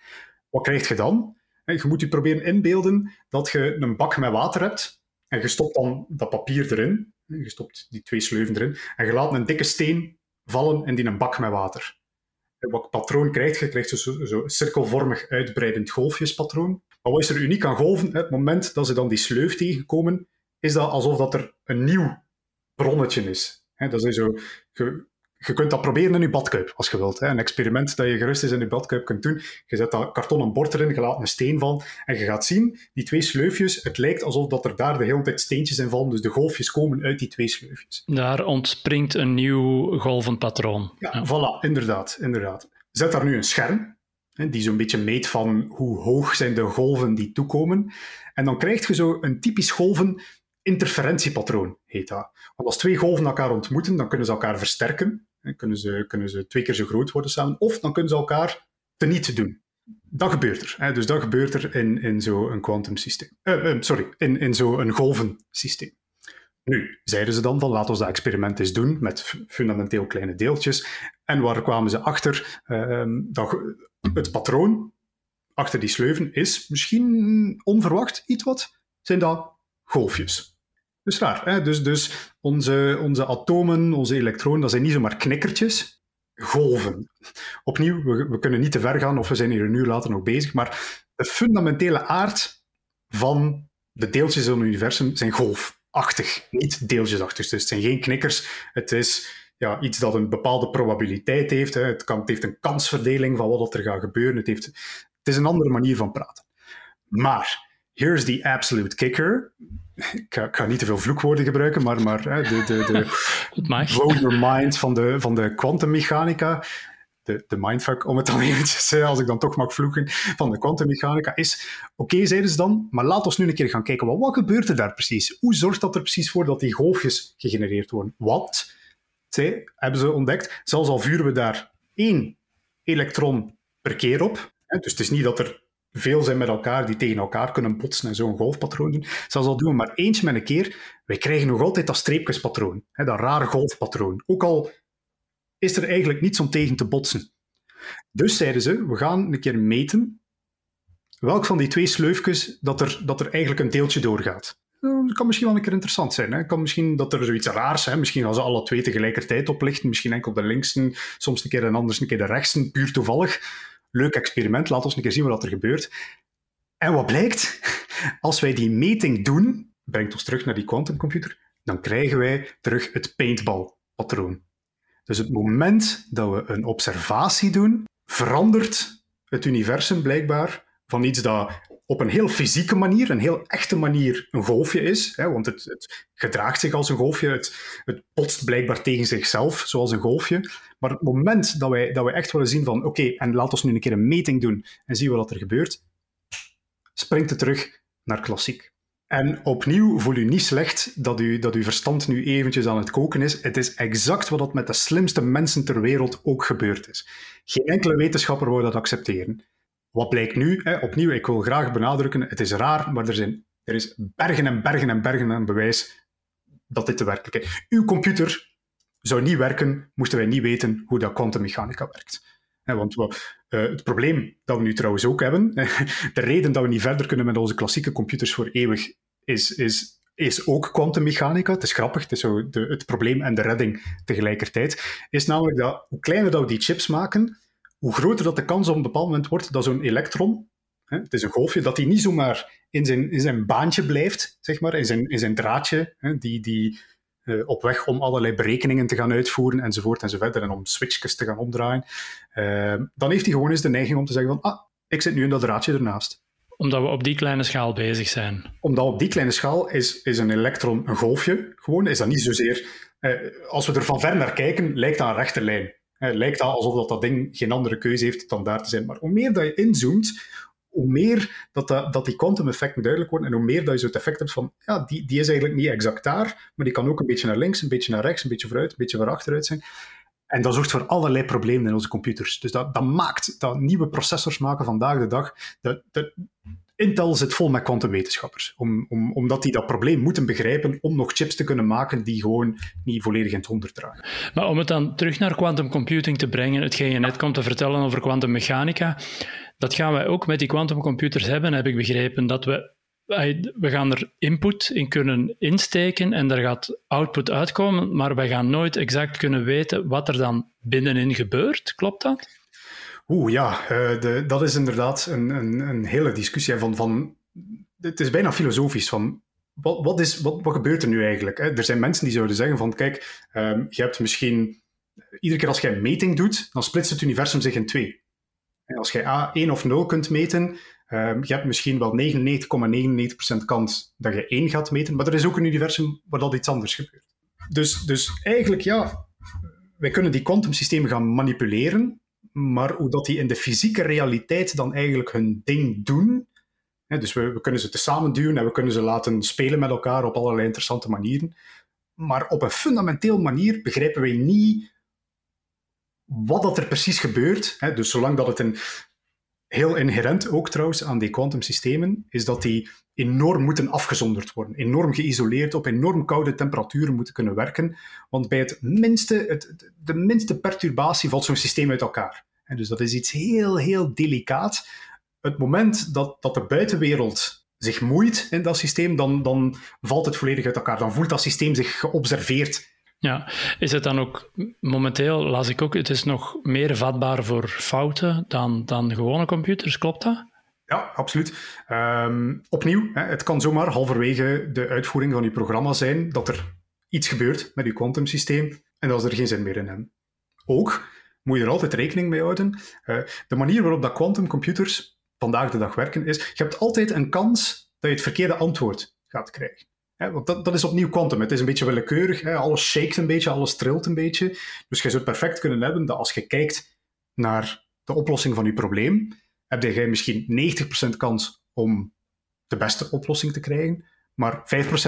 Wat krijg je dan? Je moet je proberen inbeelden dat je een bak met water hebt en je stopt dan dat papier erin. Je stopt die twee sleuven erin en je laat een dikke steen vallen in die een bak met water. Wat patroon krijg je? Krijgt zo, zo cirkelvormig uitbreidend golfjespatroon. Maar wat is er uniek aan golven? Het moment dat ze dan die sleuf tegenkomen, is dat alsof dat er een nieuw bronnetje is. dat is zo, je kunt dat proberen in je badkuip, als je wilt. Een experiment dat je gerust is in je badkuip kunt doen. Je zet dat kartonnen bord erin, je laat een steen vallen en je gaat zien, die twee sleufjes, het lijkt alsof dat er daar de hele tijd steentjes in vallen, dus de golfjes komen uit die twee sleufjes. Daar ontspringt een nieuw golvend patroon. Ja, ja. voilà, inderdaad, inderdaad. Zet daar nu een scherm die zo'n beetje meet van hoe hoog zijn de golven die toekomen. En dan krijg je zo een typisch golven interferentiepatroon, heet dat. Want als twee golven elkaar ontmoeten, dan kunnen ze elkaar versterken. Kunnen ze, kunnen ze twee keer zo groot worden samen. Of dan kunnen ze elkaar teniet doen. Dat gebeurt er. Hè. Dus dat gebeurt er in, in zo'n kwantumsysteem. Uh, uh, sorry, in, in zo'n golvensysteem. Nu, zeiden ze dan van laten we dat experiment eens doen met fundamenteel kleine deeltjes. En waar kwamen ze achter? Uh, dat het patroon achter die sleuven is misschien onverwacht iets wat, zijn dat golfjes. Dus raar. Hè? Dus, dus onze, onze atomen, onze elektronen, dat zijn niet zomaar knikkertjes, golven. Opnieuw, we, we kunnen niet te ver gaan of we zijn hier een uur later nog bezig, maar de fundamentele aard van de deeltjes in het universum zijn golfachtig, niet deeltjesachtig. Dus het zijn geen knikkers, het is ja, iets dat een bepaalde probabiliteit heeft. Hè. Het, kan, het heeft een kansverdeling van wat er gaat gebeuren. Het, heeft, het is een andere manier van praten. Maar here's the absolute kicker. Ik ga, niet te veel vloekwoorden gebruiken, maar, maar de, de, de [LAUGHS] blow your mind van de, van de kwantummechanica, de, de mindfuck, om het dan [LAUGHS] eventjes, als ik dan toch mag vloeken, van de kwantummechanica, is, oké, zeiden ze dan, maar laat ons nu een keer gaan kijken, wat, wat gebeurt er daar precies? Hoe zorgt dat er precies voor dat die golfjes gegenereerd worden? Want, zij, hebben ze ontdekt, zelfs al vuren we daar één elektron per keer op, dus het is niet dat er veel zijn met elkaar die tegen elkaar kunnen botsen en zo'n golfpatroon doen. Zelfs al doen we maar eentje met een keer, wij krijgen nog altijd dat streepjespatroon, hè, dat rare golfpatroon. Ook al is er eigenlijk niets om tegen te botsen. Dus zeiden ze, we gaan een keer meten welk van die twee sleufjes dat er, dat er eigenlijk een deeltje doorgaat. Dat kan misschien wel een keer interessant zijn. Hè? Kan misschien dat er zoiets raars is. Misschien als ze alle twee tegelijkertijd oplichten. Misschien enkel de linksen, soms een keer en anders een keer de rechtsen, puur toevallig leuk experiment, laat ons een keer zien wat er gebeurt. En wat blijkt? Als wij die meting doen, brengt ons terug naar die quantumcomputer, dan krijgen wij terug het paintball-patroon. Dus het moment dat we een observatie doen, verandert het universum blijkbaar van iets dat op een heel fysieke manier, een heel echte manier, een golfje is. Hè, want het, het, gedraagt zich als een golfje, het, het botst blijkbaar tegen zichzelf, zoals een golfje. Maar het moment dat wij, dat wij echt willen zien van, oké, en laten we nu een keer een meting doen en zien wat er gebeurt, springt het terug naar klassiek. En opnieuw voel u niet slecht dat, u, dat uw verstand nu eventjes aan het koken is. Het is exact wat dat met de slimste mensen ter wereld ook gebeurd is. Geen enkele wetenschapper wil dat accepteren. Wat blijkt nu? Hè? Opnieuw, ik wil graag benadrukken, het is raar, maar er, zijn, er is bergen en bergen en bergen aan bewijs dat dit de werkelijkheid is. Uw computer zou niet werken, moesten wij niet weten hoe dat kwantummechanica werkt. Want we, uh, het probleem dat we nu trouwens ook hebben, [LAUGHS] de reden dat we niet verder kunnen met onze klassieke computers voor eeuwig, is, is, is ook kwantummechanica. Het is grappig, het is zo de, het probleem en de redding tegelijkertijd. Is namelijk dat hoe kleiner dat we die chips maken, hoe groter dat de kans op een bepaald moment wordt dat zo'n elektron, hè, het is een golfje, dat die niet zomaar in zijn, in zijn baantje blijft, zeg maar, in zijn, in zijn draadje, hè, die, die uh, op weg om allerlei berekeningen te gaan uitvoeren, enzovoort enzovoort, en om switches te gaan omdraaien, uh, dan heeft hij gewoon eens de neiging om te zeggen van, ah, ik zit nu in dat draadje ernaast. Omdat we op die kleine schaal bezig zijn. Omdat op die kleine schaal is, is een elektron een golfje, gewoon, is dat niet zozeer... Uh, als we er van ver naar kijken, lijkt dat een rechte lijn. Het lijkt al alsof dat, dat ding geen andere keuze heeft dan daar te zijn. Maar hoe meer dat je inzoomt, hoe meer dat, dat, dat die quantum-effecten duidelijk worden en hoe meer dat je zo het effect hebt van, ja, die, die is eigenlijk niet exact daar, maar die kan ook een beetje naar links, een beetje naar rechts, een beetje vooruit, een beetje naar achteruit zijn. En dat zorgt voor allerlei problemen in onze computers. Dus dat, dat maakt dat nieuwe processors maken vandaag de dag. Dat, dat, Intel zit vol met kwantumwetenschappers, om, om, omdat die dat probleem moeten begrijpen om nog chips te kunnen maken die gewoon niet volledig in het honderd draaien. Maar om het dan terug naar quantum computing te brengen, hetgeen je net komt te vertellen over kwantummechanica, dat gaan wij ook met die quantumcomputers hebben, heb ik begrepen, dat we we gaan er input in kunnen insteken en daar gaat output uitkomen, maar wij gaan nooit exact kunnen weten wat er dan binnenin gebeurt. Klopt dat? Oeh, ja, de, dat is inderdaad een, een, een hele discussie. Van, van, het is bijna filosofisch. Van, wat, wat, is, wat, gebeurt er nu eigenlijk? Er zijn mensen die zouden zeggen van, kijk, um, je hebt misschien... Iedere keer als een meting doet, dan splitst het universum zich in twee. Als je A 1 of 0 kunt meten, um, je hebt misschien wel 99,99% ,99 kans dat je 1 gaat meten, maar er is ook een universum waar dat iets anders gebeurt. Dus, dus eigenlijk, ja, wij kunnen die kwantumsystemen gaan manipuleren, maar hoe dat die in de fysieke realiteit dan eigenlijk hun ding doen, dus we, we, kunnen ze te samen duwen en we kunnen ze laten spelen met elkaar op allerlei interessante manieren. Maar op een fundamenteel manier begrijpen wij niet wat dat er precies gebeurt. Dus zolang dat het een heel inherent ook trouwens aan die kwantumsystemen, is dat die enorm moeten afgezonderd worden, enorm geïsoleerd, op enorm koude temperaturen moeten kunnen werken. Want bij het minste, het, de minste perturbatie valt zo'n systeem uit elkaar. dus dat is iets heel, heel delicaat. Het moment dat, dat de buitenwereld zich moeit in dat systeem, dan, dan valt het volledig uit elkaar. Dan voelt dat systeem zich geobserveerd. Ja, is het dan ook momenteel, las ik ook, het is nog meer vatbaar voor fouten dan, dan gewone computers, klopt dat? Ja, absoluut. Um, opnieuw, het kan zomaar halverwege de uitvoering van je programma zijn dat er iets gebeurt met je kwantumsysteem en dat ze er geen zin meer in hebben. Ook moet je er altijd rekening mee houden. Uh, de manier waarop dat quantumcomputers vandaag de dag werken is, je hebt altijd een kans dat je het verkeerde antwoord gaat krijgen. Want dat, dat, is opnieuw quantum. Het is een beetje willekeurig. Alles shakt een beetje, alles trilt een beetje. Dus je zou perfect kunnen hebben dat als je kijkt naar de oplossing van je probleem, heb jij misschien 90% kans om de beste oplossing te krijgen, maar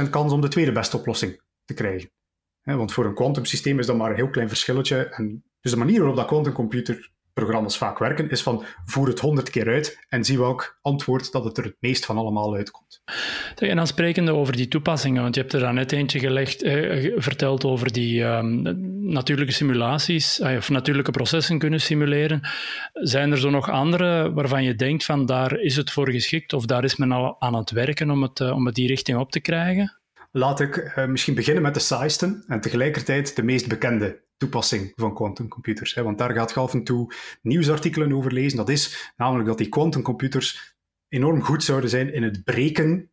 5% kans om de tweede beste oplossing te krijgen. Want voor een kwantumsysteem is dat maar een heel klein verschilletje. En dus de manier waarop dat quantumcomputer programma's vaak werken, is van voer het honderd keer uit en zie welk antwoord dat het er het meest van allemaal uitkomt. En dan sprekende over die toepassingen, want je hebt er daar net eentje gelegd, eh, verteld over die ehm, natuurlijke simulaties, eh, of natuurlijke processen kunnen simuleren. Zijn er zo nog andere waarvan je denkt van daar is het voor geschikt of daar is men al aan het werken om het, uh, om het die richting op te krijgen? Laat ik uh, misschien beginnen met de saaiste en tegelijkertijd de meest bekende toepassing van quantumcomputers. Want daar gaat je af en toe nieuwsartikelen over lezen. Dat is namelijk dat die quantumcomputers enorm goed zouden zijn in het breken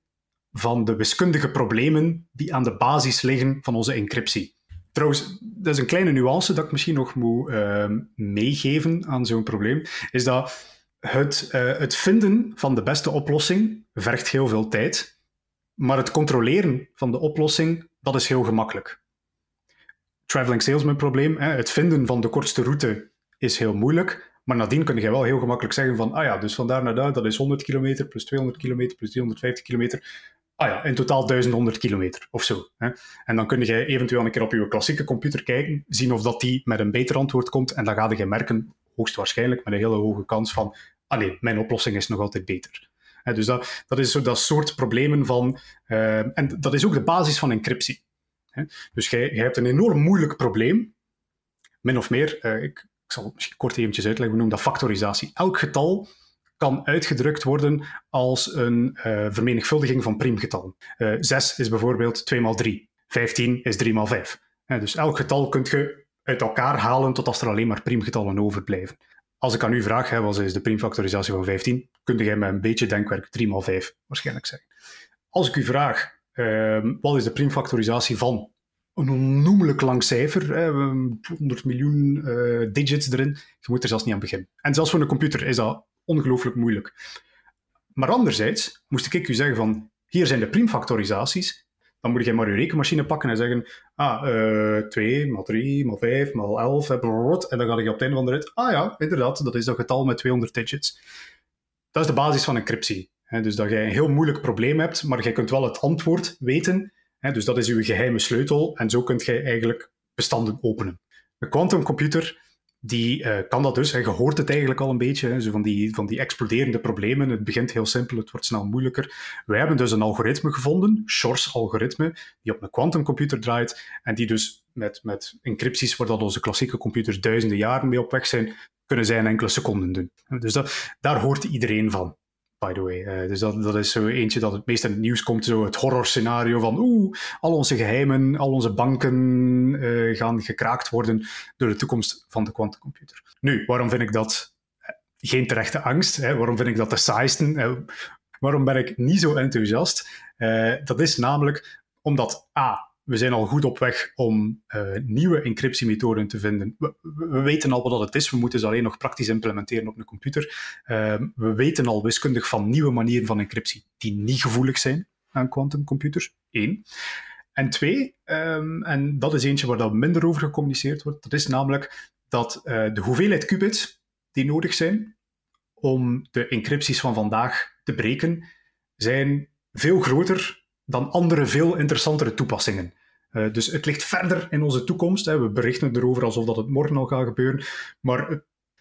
van de wiskundige problemen die aan de basis liggen van onze encryptie. Trouwens, dat is een kleine nuance dat ik misschien nog moet uh, meegeven aan zo'n probleem, is dat het, uh, het vinden van de beste oplossing vergt heel veel tijd, maar het controleren van de oplossing, dat is heel gemakkelijk traveling salesman probleem. Hè. Het vinden van de kortste route is heel moeilijk. Maar nadien kun je wel heel gemakkelijk zeggen van, ah ja, dus van daar naar daar, dat is 100 kilometer, plus 200 kilometer, plus 350 kilometer. Ah ja, in totaal 1100 kilometer of zo. Hè. En dan kun je eventueel een keer op je klassieke computer kijken, zien of dat die met een beter antwoord komt. En dan ga je merken, hoogstwaarschijnlijk met een hele hoge kans van, ah mijn oplossing is nog altijd beter. dus dat, dat is zo dat soort problemen van, uh, en dat is ook de basis van encryptie. Dus jij, hebt een enorm moeilijk probleem, min of meer. Uh, ik, ik, zal het misschien kort eventjes uitleggen, we noemen dat factorisatie. Elk getal kan uitgedrukt worden als een uh, vermenigvuldiging van priemgetallen. Uh, eh, 6 is bijvoorbeeld 2 x 3. 15 is 3 x 5. dus elk getal kun je uit elkaar halen tot als er alleen maar priemgetallen overblijven. Als ik aan u vraag, hè, wat is de priemfactorisatie van 15, kun jij met een beetje denkwerk 3 x 5 waarschijnlijk zeggen. Als ik u vraag, Ehm, wat is de primfactorisatie van een onnoemelijk lang cijfer, 100 miljoen uh, digits erin. Je moet er zelfs niet aan beginnen. En zelfs voor een computer is dat ongelooflijk moeilijk. Maar anderzijds moest ik u zeggen van, hier zijn de primfactorisaties, dan moet je maar je rekenmachine pakken en zeggen, ah, uh, 2, maal 3, maal 5, maal 11, en dan ga je op het einde van de rit, ah ja, inderdaad, dat is dat getal met 200 digits. Dat is de basis van encryptie dus dat je een heel moeilijk probleem hebt, maar je kunt wel het antwoord weten. dus dat is je geheime sleutel en zo kunt je eigenlijk bestanden openen. Een quantumcomputer die uh, kan dat dus. Je hoort het eigenlijk al een beetje, zo van, die, van die exploderende problemen. Het begint heel simpel, het wordt snel moeilijker. Wij hebben dus een algoritme gevonden, Shor's algoritme, die op een quantumcomputer draait en die dus met, met encrypties, waar dat onze klassieke computers duizenden jaren mee op weg zijn, kunnen zij in enkele seconden doen. Dus dat, daar hoort iedereen van by the way. Uh, dus dat, is zo eentje dat het meest in het nieuws komt, zo het horrorscenario van oeh, al onze geheimen, al onze banken uh, gaan gekraakt worden door de toekomst van de quantumcomputer. Nu, waarom vind ik dat eh, geen terechte angst? Hè? Waarom vind ik dat de saaiste? waarom ben ik niet zo enthousiast? dat is namelijk omdat A, we zijn al goed op weg om uh, nieuwe encryptiemethoden te vinden. We, we, weten al wat het is, we moeten ze alleen nog praktisch implementeren op een computer. Uh, we weten al wiskundig van nieuwe manieren van encryptie die niet gevoelig zijn aan quantumcomputers. Eén. En twee, um, en dat is eentje waar dat minder over gecommuniceerd wordt, dat is namelijk dat uh, de hoeveelheid qubits die nodig zijn om de encrypties van vandaag te breken, zijn veel groter dan andere, veel interessantere toepassingen. Uh, dus het ligt verder in onze toekomst. Hè. We berichten erover alsof dat het morgen al gaat gebeuren. Maar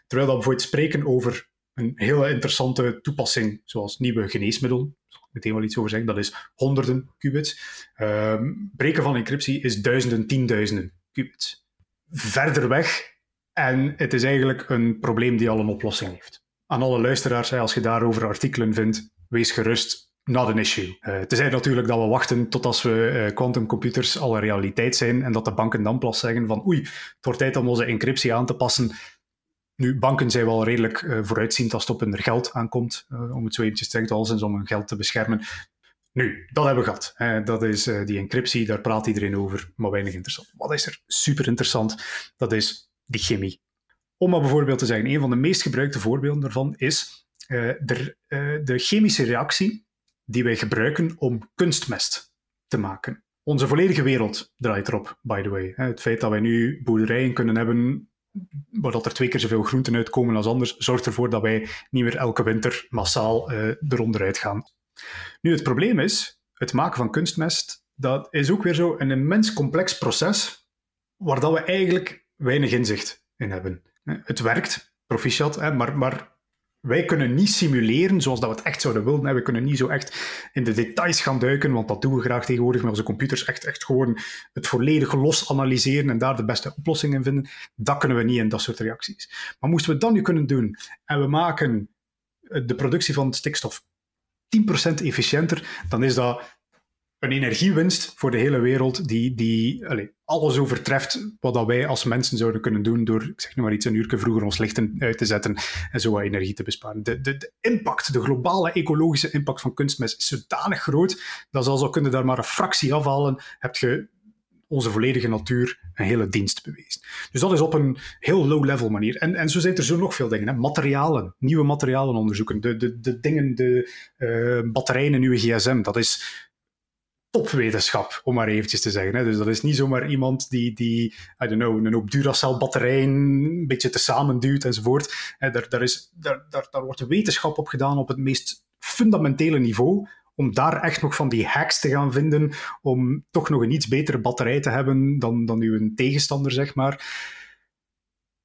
terwijl we bijvoorbeeld spreken over een hele interessante toepassing, zoals nieuwe geneesmiddel, meteen wel iets over zeggen, dat is honderden qubits. Uh, breken van encryptie is duizenden, tienduizenden qubits. Verder weg en het is eigenlijk een probleem die al een oplossing heeft. Aan alle luisteraars, als je daarover artikelen vindt, wees gerust, not an issue. Uh, is natuurlijk dat we wachten tot als we uh, quantumcomputers al een realiteit zijn en dat de banken dan plas zeggen van oei, het wordt tijd om onze encryptie aan te passen. Nu, banken zijn wel redelijk uh, vooruitziend als het op hun geld aankomt, om het zo eventjes te zeggen, om hun geld te beschermen. Nu, dat hebben we gehad. dat is die encryptie, daar praat iedereen over, maar weinig interessant. Wat is er super interessant? Dat is die chemie. Om maar bijvoorbeeld te zeggen, een van de meest gebruikte voorbeelden daarvan is de, de chemische reactie die wij gebruiken om kunstmest te maken. Onze volledige wereld draait erop, by the way. Het feit dat wij nu boerderijen kunnen hebben waar er twee keer zoveel groenten uitkomen als anders, zorgt ervoor dat wij niet meer elke winter massaal uh, eronder uitgaan. Nu, het probleem is, het maken van kunstmest, dat is ook weer zo een immens complex proces, waar dat we eigenlijk weinig inzicht in hebben. Het werkt, proficiat, maar, maar wij kunnen niet simuleren zoals dat we het echt zouden willen. We kunnen niet zo echt in de details gaan duiken, want dat doen we graag tegenwoordig met onze computers. Echt, echt gewoon het volledig los analyseren en daar de beste oplossingen vinden. Dat kunnen we niet in dat soort reacties. Maar moesten we dat nu kunnen doen en we maken de productie van stikstof 10% efficiënter, dan is dat een energiewinst voor de hele wereld die, die allez, alles overtreft wat dat wij als mensen zouden kunnen doen door, ik zeg nu maar iets, een uur vroeger ons lichten uit te zetten en zo wat energie te besparen. De, de, impact, de globale ecologische impact van kunstmest is zodanig groot dat zelfs al kunnen daar maar een fractie afhalen, heb je onze volledige natuur een hele dienst bewezen. Dus dat is op een heel low-level manier. En, en zo zijn er zo nog veel dingen. Hè. Materialen, nieuwe materialen onderzoeken. De, de, de dingen, de uh, batterijen in uw gsm, dat is topwetenschap, om maar eventjes te zeggen. Hè. Dus dat is niet zomaar iemand die, die I don't know, een hoop Duracell-batterijen een beetje te samen duwt enzovoort. Hè, daar, daar, is, daar, daar, daar wordt wetenschap op gedaan op het meest fundamentele niveau, om daar echt nog van die hacks te gaan vinden, om toch nog een iets betere batterij te hebben dan, dan uw tegenstander, zeg maar.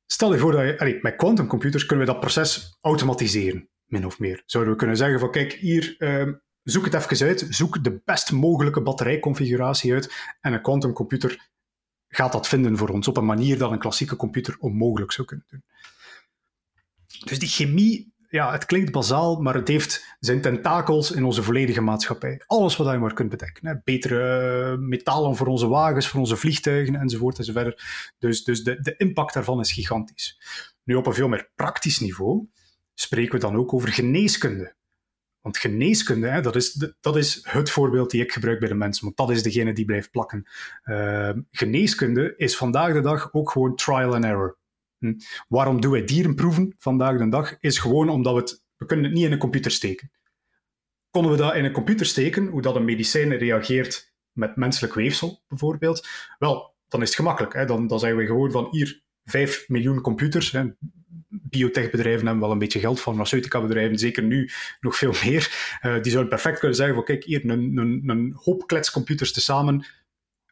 Stel je voor dat je, allez, met quantumcomputers kunnen we dat proces automatiseren, min of meer. Zouden we kunnen zeggen van, kijk, hier... Uh, zoek het even uit, zoek de best mogelijke batterijconfiguratie uit en een quantumcomputer gaat dat vinden voor ons op een manier dat een klassieke computer onmogelijk zou kunnen doen. Dus die chemie, ja, het klinkt bazaal, maar het heeft zijn tentakels in onze volledige maatschappij. Alles wat je maar kunt bedenken. Betere metalen voor onze wagens, voor onze vliegtuigen enzovoort enzovoort. Dus, dus de, de impact daarvan is gigantisch. Nu, op een veel meer praktisch niveau spreken we dan ook over geneeskunde. Want geneeskunde, hè, dat, is dat is het voorbeeld die ik gebruik bij de mensen, want dat is degene die blijft plakken. Uh, geneeskunde is vandaag de dag ook gewoon trial and error. Hm. Waarom doen wij dierenproeven vandaag de dag? Is gewoon omdat we het, we kunnen het niet in een computer steken. Konden we dat in een computer steken, hoe dat een medicijn reageert met menselijk weefsel bijvoorbeeld? Wel, dan is het gemakkelijk. Hè? Dan, dan zeggen we gewoon van hier 5 miljoen computers. Hè? Biotechbedrijven hebben wel een beetje geld, farmaceutica bedrijven zeker nu nog veel meer. Uh, die zouden perfect kunnen zeggen van kijk, hier een, een, een hoop kletscomputers tezamen,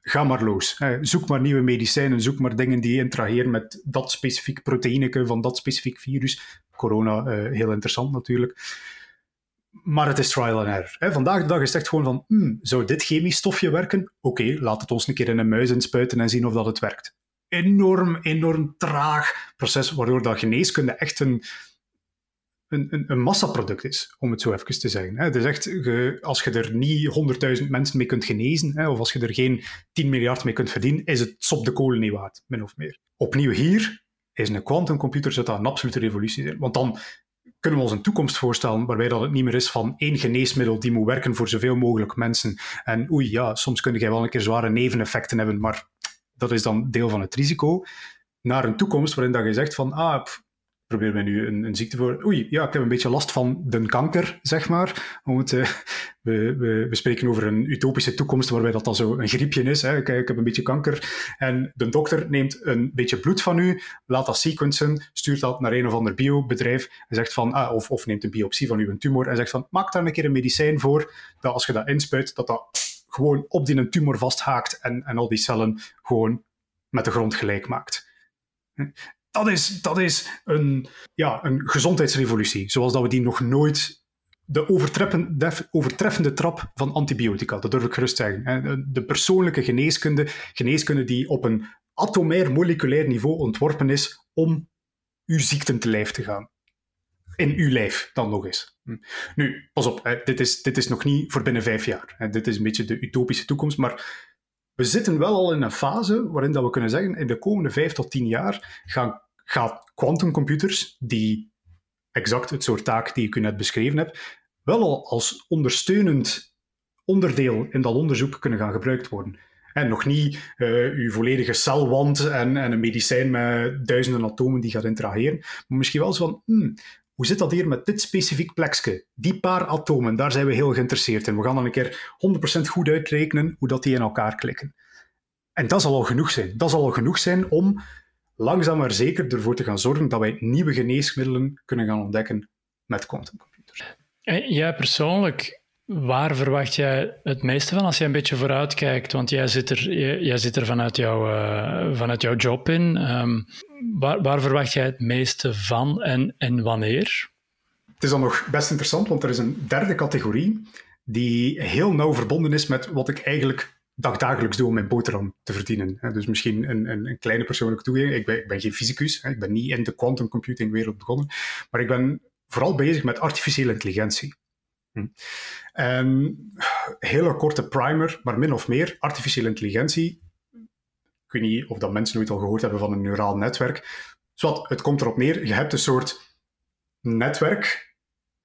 ga maar los. Zoek maar nieuwe medicijnen, zoek maar dingen die interageren met dat specifiek proteïneke van dat specifiek virus. Corona, uh, heel interessant natuurlijk. Maar het is trial and error. Vandaag de dag is het echt gewoon van, hmm, zou dit chemisch stofje werken? Oké, laat het ons een keer in een muis inspuiten en zien of dat het werkt enorm, enorm traag proces, waardoor dat geneeskunde echt een, een, een, massaproduct is, om het zo even te zeggen. Het is echt, als je er niet 100.000 mensen mee kunt genezen, of als je er geen 10 miljard mee kunt verdienen, is het sop de kolen niet waard, min of meer. Opnieuw hier is een quantumcomputer dat een absolute revolutie zijn. Want dan kunnen we ons een toekomst voorstellen waarbij dat het niet meer is van één geneesmiddel die moet werken voor zoveel mogelijk mensen. En oei, ja, soms kun je wel een keer zware neveneffecten hebben, maar dat is dan deel van het risico, naar een toekomst waarin dat je zegt van, ah, probeer mij nu een, een, ziekte voor. Oei, ja, ik heb een beetje last van de kanker, zeg maar. [LAUGHS] We, we, we, spreken over een utopische toekomst waarbij dat dan zo een griepje is. Hè. Ik, ik, heb een beetje kanker. En de dokter neemt een beetje bloed van u, laat dat sequencen, stuurt dat naar een of ander biobedrijf en zegt van, ah, of, of neemt een biopsie van uw tumor en zegt van, maak daar een keer een medicijn voor, dat als je dat inspuit, dat dat gewoon op die tumor vasthaakt en, en al die cellen gewoon met de grond gelijk maakt dat is, dat is een, ja, een gezondheidsrevolutie, zoals dat we die nog nooit de overtreffende, overtreffende trap van antibiotica, dat durf ik gerust zeggen. De persoonlijke geneeskunde, geneeskunde die op een atomair moleculair niveau ontworpen is om uw ziekten te lijf te gaan. In uw lijf dan nog eens. Hm. Nu, pas op, dit is, dit is nog niet voor binnen vijf jaar. Dit is een beetje de utopische toekomst, maar we zitten wel al in een fase waarin dat we kunnen zeggen, in de komende vijf tot tien jaar gaan gaat quantumcomputers, die exact het soort taak die ik u net beschreven heb, wel al als ondersteunend onderdeel in dat onderzoek kunnen gaan gebruikt worden. En nog niet uh, uw volledige celwand en, en, een medicijn met duizenden atomen die gaat interageren, maar misschien wel zo van, hmm, hoe zit dat hier met dit specifiek plekje? Die paar atomen, daar zijn we heel geïnteresseerd in. We gaan dan een keer 100% goed uitrekenen hoe dat die in elkaar klikken. En dat zal al genoeg zijn. Dat zal al genoeg zijn om langzaam maar zeker ervoor te gaan zorgen dat wij nieuwe geneesmiddelen kunnen gaan ontdekken met quantumcomputers. Jij persoonlijk, waar verwacht jij het meeste van als je een beetje vooruit kijkt? Want jij zit er, jij, zit er vanuit, jouw, uh, vanuit jouw job in. Um, waar, waar verwacht jij het meeste van en, en wanneer? Het is dan nog best interessant, want er is een derde categorie die heel nauw verbonden is met wat ik eigenlijk dagdagelijks doe om mijn boterham te verdienen. Dus misschien een, een, een kleine persoonlijke toegeven. Ik ben, ik ben geen fysicus, ik ben niet in de quantum computing wereld begonnen, maar ik ben vooral bezig met artificiële intelligentie. Hm. En hele korte primer, maar min of meer, artificiële intelligentie. Ik weet niet of dat mensen nooit al gehoord hebben van een neuraal netwerk. Zowat, het komt erop neer, je hebt een soort netwerk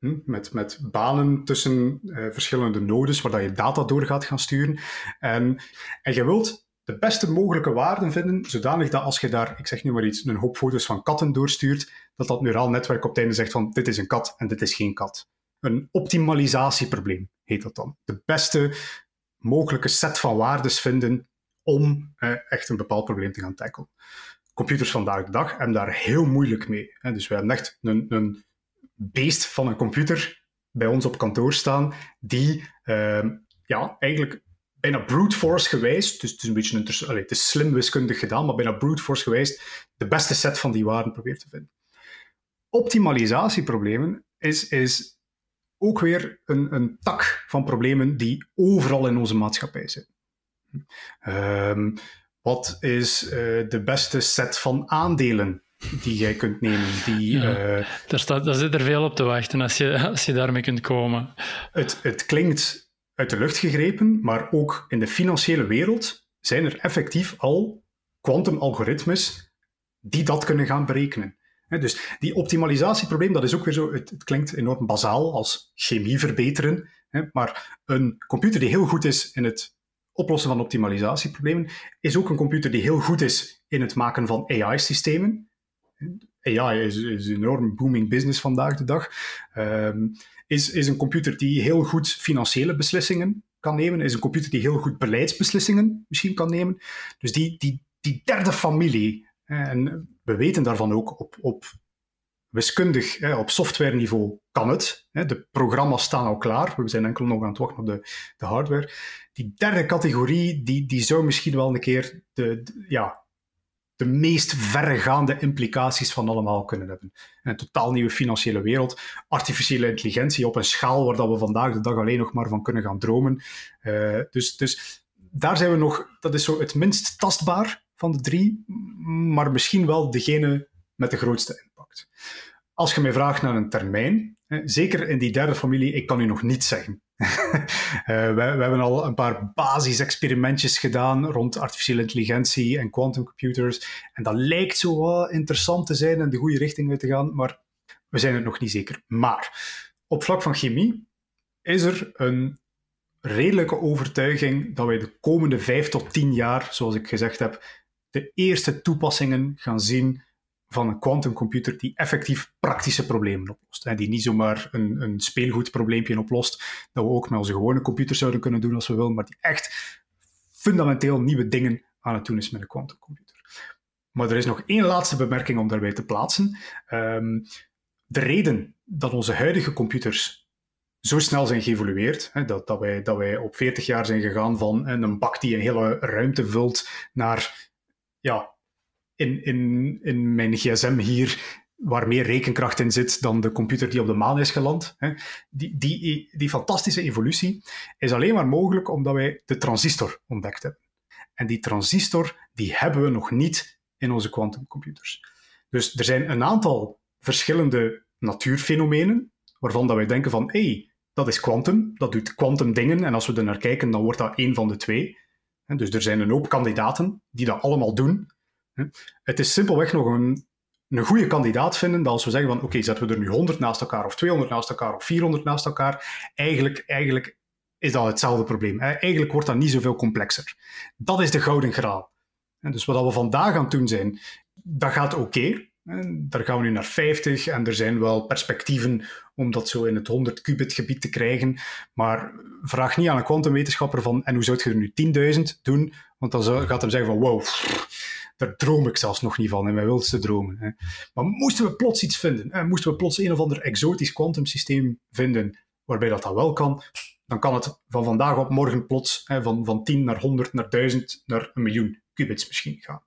Hm, met, met banen tussen uh, verschillende nodes waar dat je data door gaat gaan sturen. En, en je wilt de beste mogelijke waarden vinden, zodanig dat als je daar, ik zeg nu maar iets, een hoop foto's van katten doorstuurt, dat dat neuraal netwerk op het einde zegt van dit is een kat en dit is geen kat. Een optimalisatieprobleem heet dat dan. De beste mogelijke set van waarden vinden om eh, echt een bepaald probleem te gaan tackelen. Computers vandaag de dag hebben daar heel moeilijk mee. Hè. Dus we hebben echt een, een beest van een computer bij ons op kantoor staan, die uh, ja, eigenlijk bijna brute force gewijs, dus het is een beetje een, allez, het is slim wiskundig gedaan, maar bijna brute force gewijs de beste set van die waarden probeert te vinden. Optimalisatieproblemen is, is ook weer een, een tak van problemen die overal in onze maatschappij zitten. Um, wat is uh, de beste set van aandelen die jij kunt nemen. Die, ja, uh, daar, staat, daar zit er veel op te wachten als je, als je daarmee kunt komen. Het, het klinkt uit de lucht gegrepen, maar ook in de financiële wereld zijn er effectief al quantum-algoritmes die dat kunnen gaan berekenen. Dus die optimalisatieprobleem, dat is ook weer zo, het, het klinkt enorm bazaal als chemie verbeteren, maar een computer die heel goed is in het oplossen van optimalisatieproblemen, is ook een computer die heel goed is in het maken van AI-systemen. AI is, is een enorm booming business vandaag de dag. Um, is, is een computer die heel goed financiële beslissingen kan nemen. Is een computer die heel goed beleidsbeslissingen misschien kan nemen. Dus die, die, die derde familie. En we weten daarvan ook op, op wiskundig, op softwareniveau kan het. De programma's staan al klaar. We zijn enkel nog aan het wachten op de, de hardware. Die derde categorie, die, die zou misschien wel een keer de, ja, de meest verregaande implicaties van allemaal kunnen hebben. Een totaal nieuwe financiële wereld, artificiële intelligentie op een schaal waar dat we vandaag de dag alleen nog maar van kunnen gaan dromen. Uh, dus, dus daar zijn we nog, dat is zo het minst tastbaar van de drie, maar misschien wel degene met de grootste impact. Als je mij vraagt naar een termijn, zeker in die derde familie, ik kan u nog niet zeggen. uh, [LAUGHS] we, we, hebben al een paar basisexperimentjes gedaan rond artificiële intelligentie en quantum computers. En dat lijkt zo interessant te zijn en de goede richting uit te gaan, maar we zijn het nog niet zeker. Maar op vlak van chemie is er een redelijke overtuiging dat wij de komende vijf tot tien jaar, zoals ik gezegd heb, de eerste toepassingen gaan zien van een quantumcomputer die effectief praktische problemen oplost. En die niet zomaar een, een speelgoedprobleempje oplost, dat we ook met onze gewone computers zouden kunnen doen als we willen, maar die echt fundamenteel nieuwe dingen aan het doen is met een quantumcomputer. Maar er is nog één laatste bemerking om daarbij te plaatsen. Ehm, de reden dat onze huidige computers zo snel zijn geëvolueerd, hè, dat, dat, wij, dat wij op 40 jaar zijn gegaan van een bak die een hele ruimte vult naar, ja, in, in, in mijn gsm hier, waar meer rekenkracht in zit dan de computer die op de maan is geland. Die, die, die fantastische evolutie is alleen maar mogelijk omdat wij de transistor ontdekt hebben. En die transistor die hebben we nog niet in onze quantumcomputers. Dus er zijn een aantal verschillende natuurfenomenen waarvan dat wij denken van hé, hey, dat is kwantum, dat doet kwantum dingen en als we er naar kijken, dan wordt dat één van de twee. Dus er zijn een hoop kandidaten die dat allemaal doen. Het is simpelweg nog een, een goede kandidaat vinden dat als we zeggen van oké, zetten we er nu 100 naast elkaar of 200 naast elkaar of 400 naast elkaar, eigenlijk, eigenlijk is dat hetzelfde probleem. Eigenlijk wordt dat niet zoveel complexer. Dat is de gouden graal. Dus wat we vandaag aan het doen zijn, dat gaat oké. Daar gaan we nu naar 50 en er zijn wel perspectieven om dat zo in het 100 qubit gebied te krijgen. Maar vraag niet aan een kwantumwetenschapper van en hoe zou je er nu 10.000 doen? Want dan gaat hem zeggen van wow, daar droom ik zelfs nog niet van in mijn wildste dromen. Hè. Maar moesten we plots iets vinden, moesten we plots een of ander exotisch kwantumsysteem vinden waarbij dat, dat wel kan, dan kan het van vandaag op morgen plots hè, van, van 10 naar 100 naar 1000 naar een miljoen qubits misschien gaan.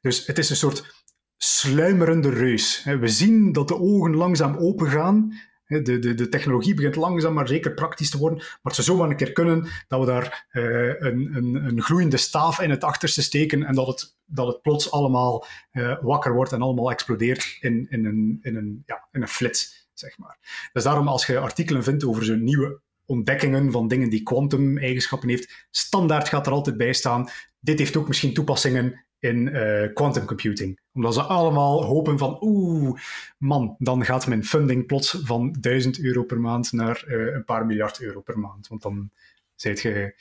Dus het is een soort sluimerende reus. We zien dat de ogen langzaam opengaan. De, de, de technologie begint langzaam maar zeker praktisch te worden. Maar het zou zomaar een keer kunnen dat we daar uh, een, een, een, gloeiende staaf in het achterste steken en dat het, dat het plots allemaal uh, wakker wordt en allemaal explodeert in, in, een, in, een, ja, in een flits, zeg maar. Dus daarom als je artikelen vindt over zo'n nieuwe ontdekkingen van dingen die quantum-eigenschappen heeft, standaard gaat er altijd bij staan. Dit heeft ook misschien toepassingen in uh, quantum computing. Omdat ze allemaal hopen van, oeh, man, dan gaat mijn funding plots van 1000 euro per maand naar uh, een paar miljard euro per maand. Want dan zijt je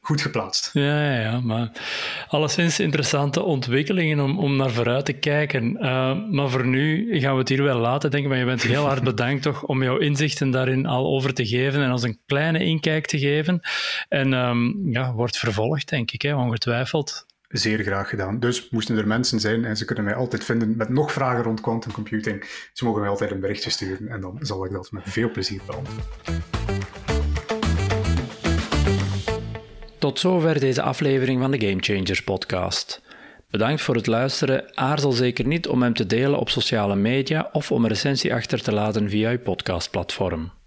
goed geplaatst. Ja, ja, ja, maar alleszins interessante ontwikkelingen om, om naar vooruit te kijken. Uh, maar voor nu gaan we het hier wel laten, denk. Maar je bent heel hard bedankt toch om jouw inzichten daarin al over te geven en als een kleine inkijk te geven. En um, ja, wordt vervolgd, denk ik, hè, ongetwijfeld. Zeer graag gedaan. Dus moesten er mensen zijn en ze kunnen mij altijd vinden met nog vragen rond quantum computing. Ze mogen mij altijd een berichtje sturen en dan zal ik dat met veel plezier beantwoorden. Tot zover deze aflevering van de Game Changers podcast. Bedankt voor het luisteren. Aarzel zeker niet om hem te delen op sociale media of om een recensie achter te laten via uw podcastplatform.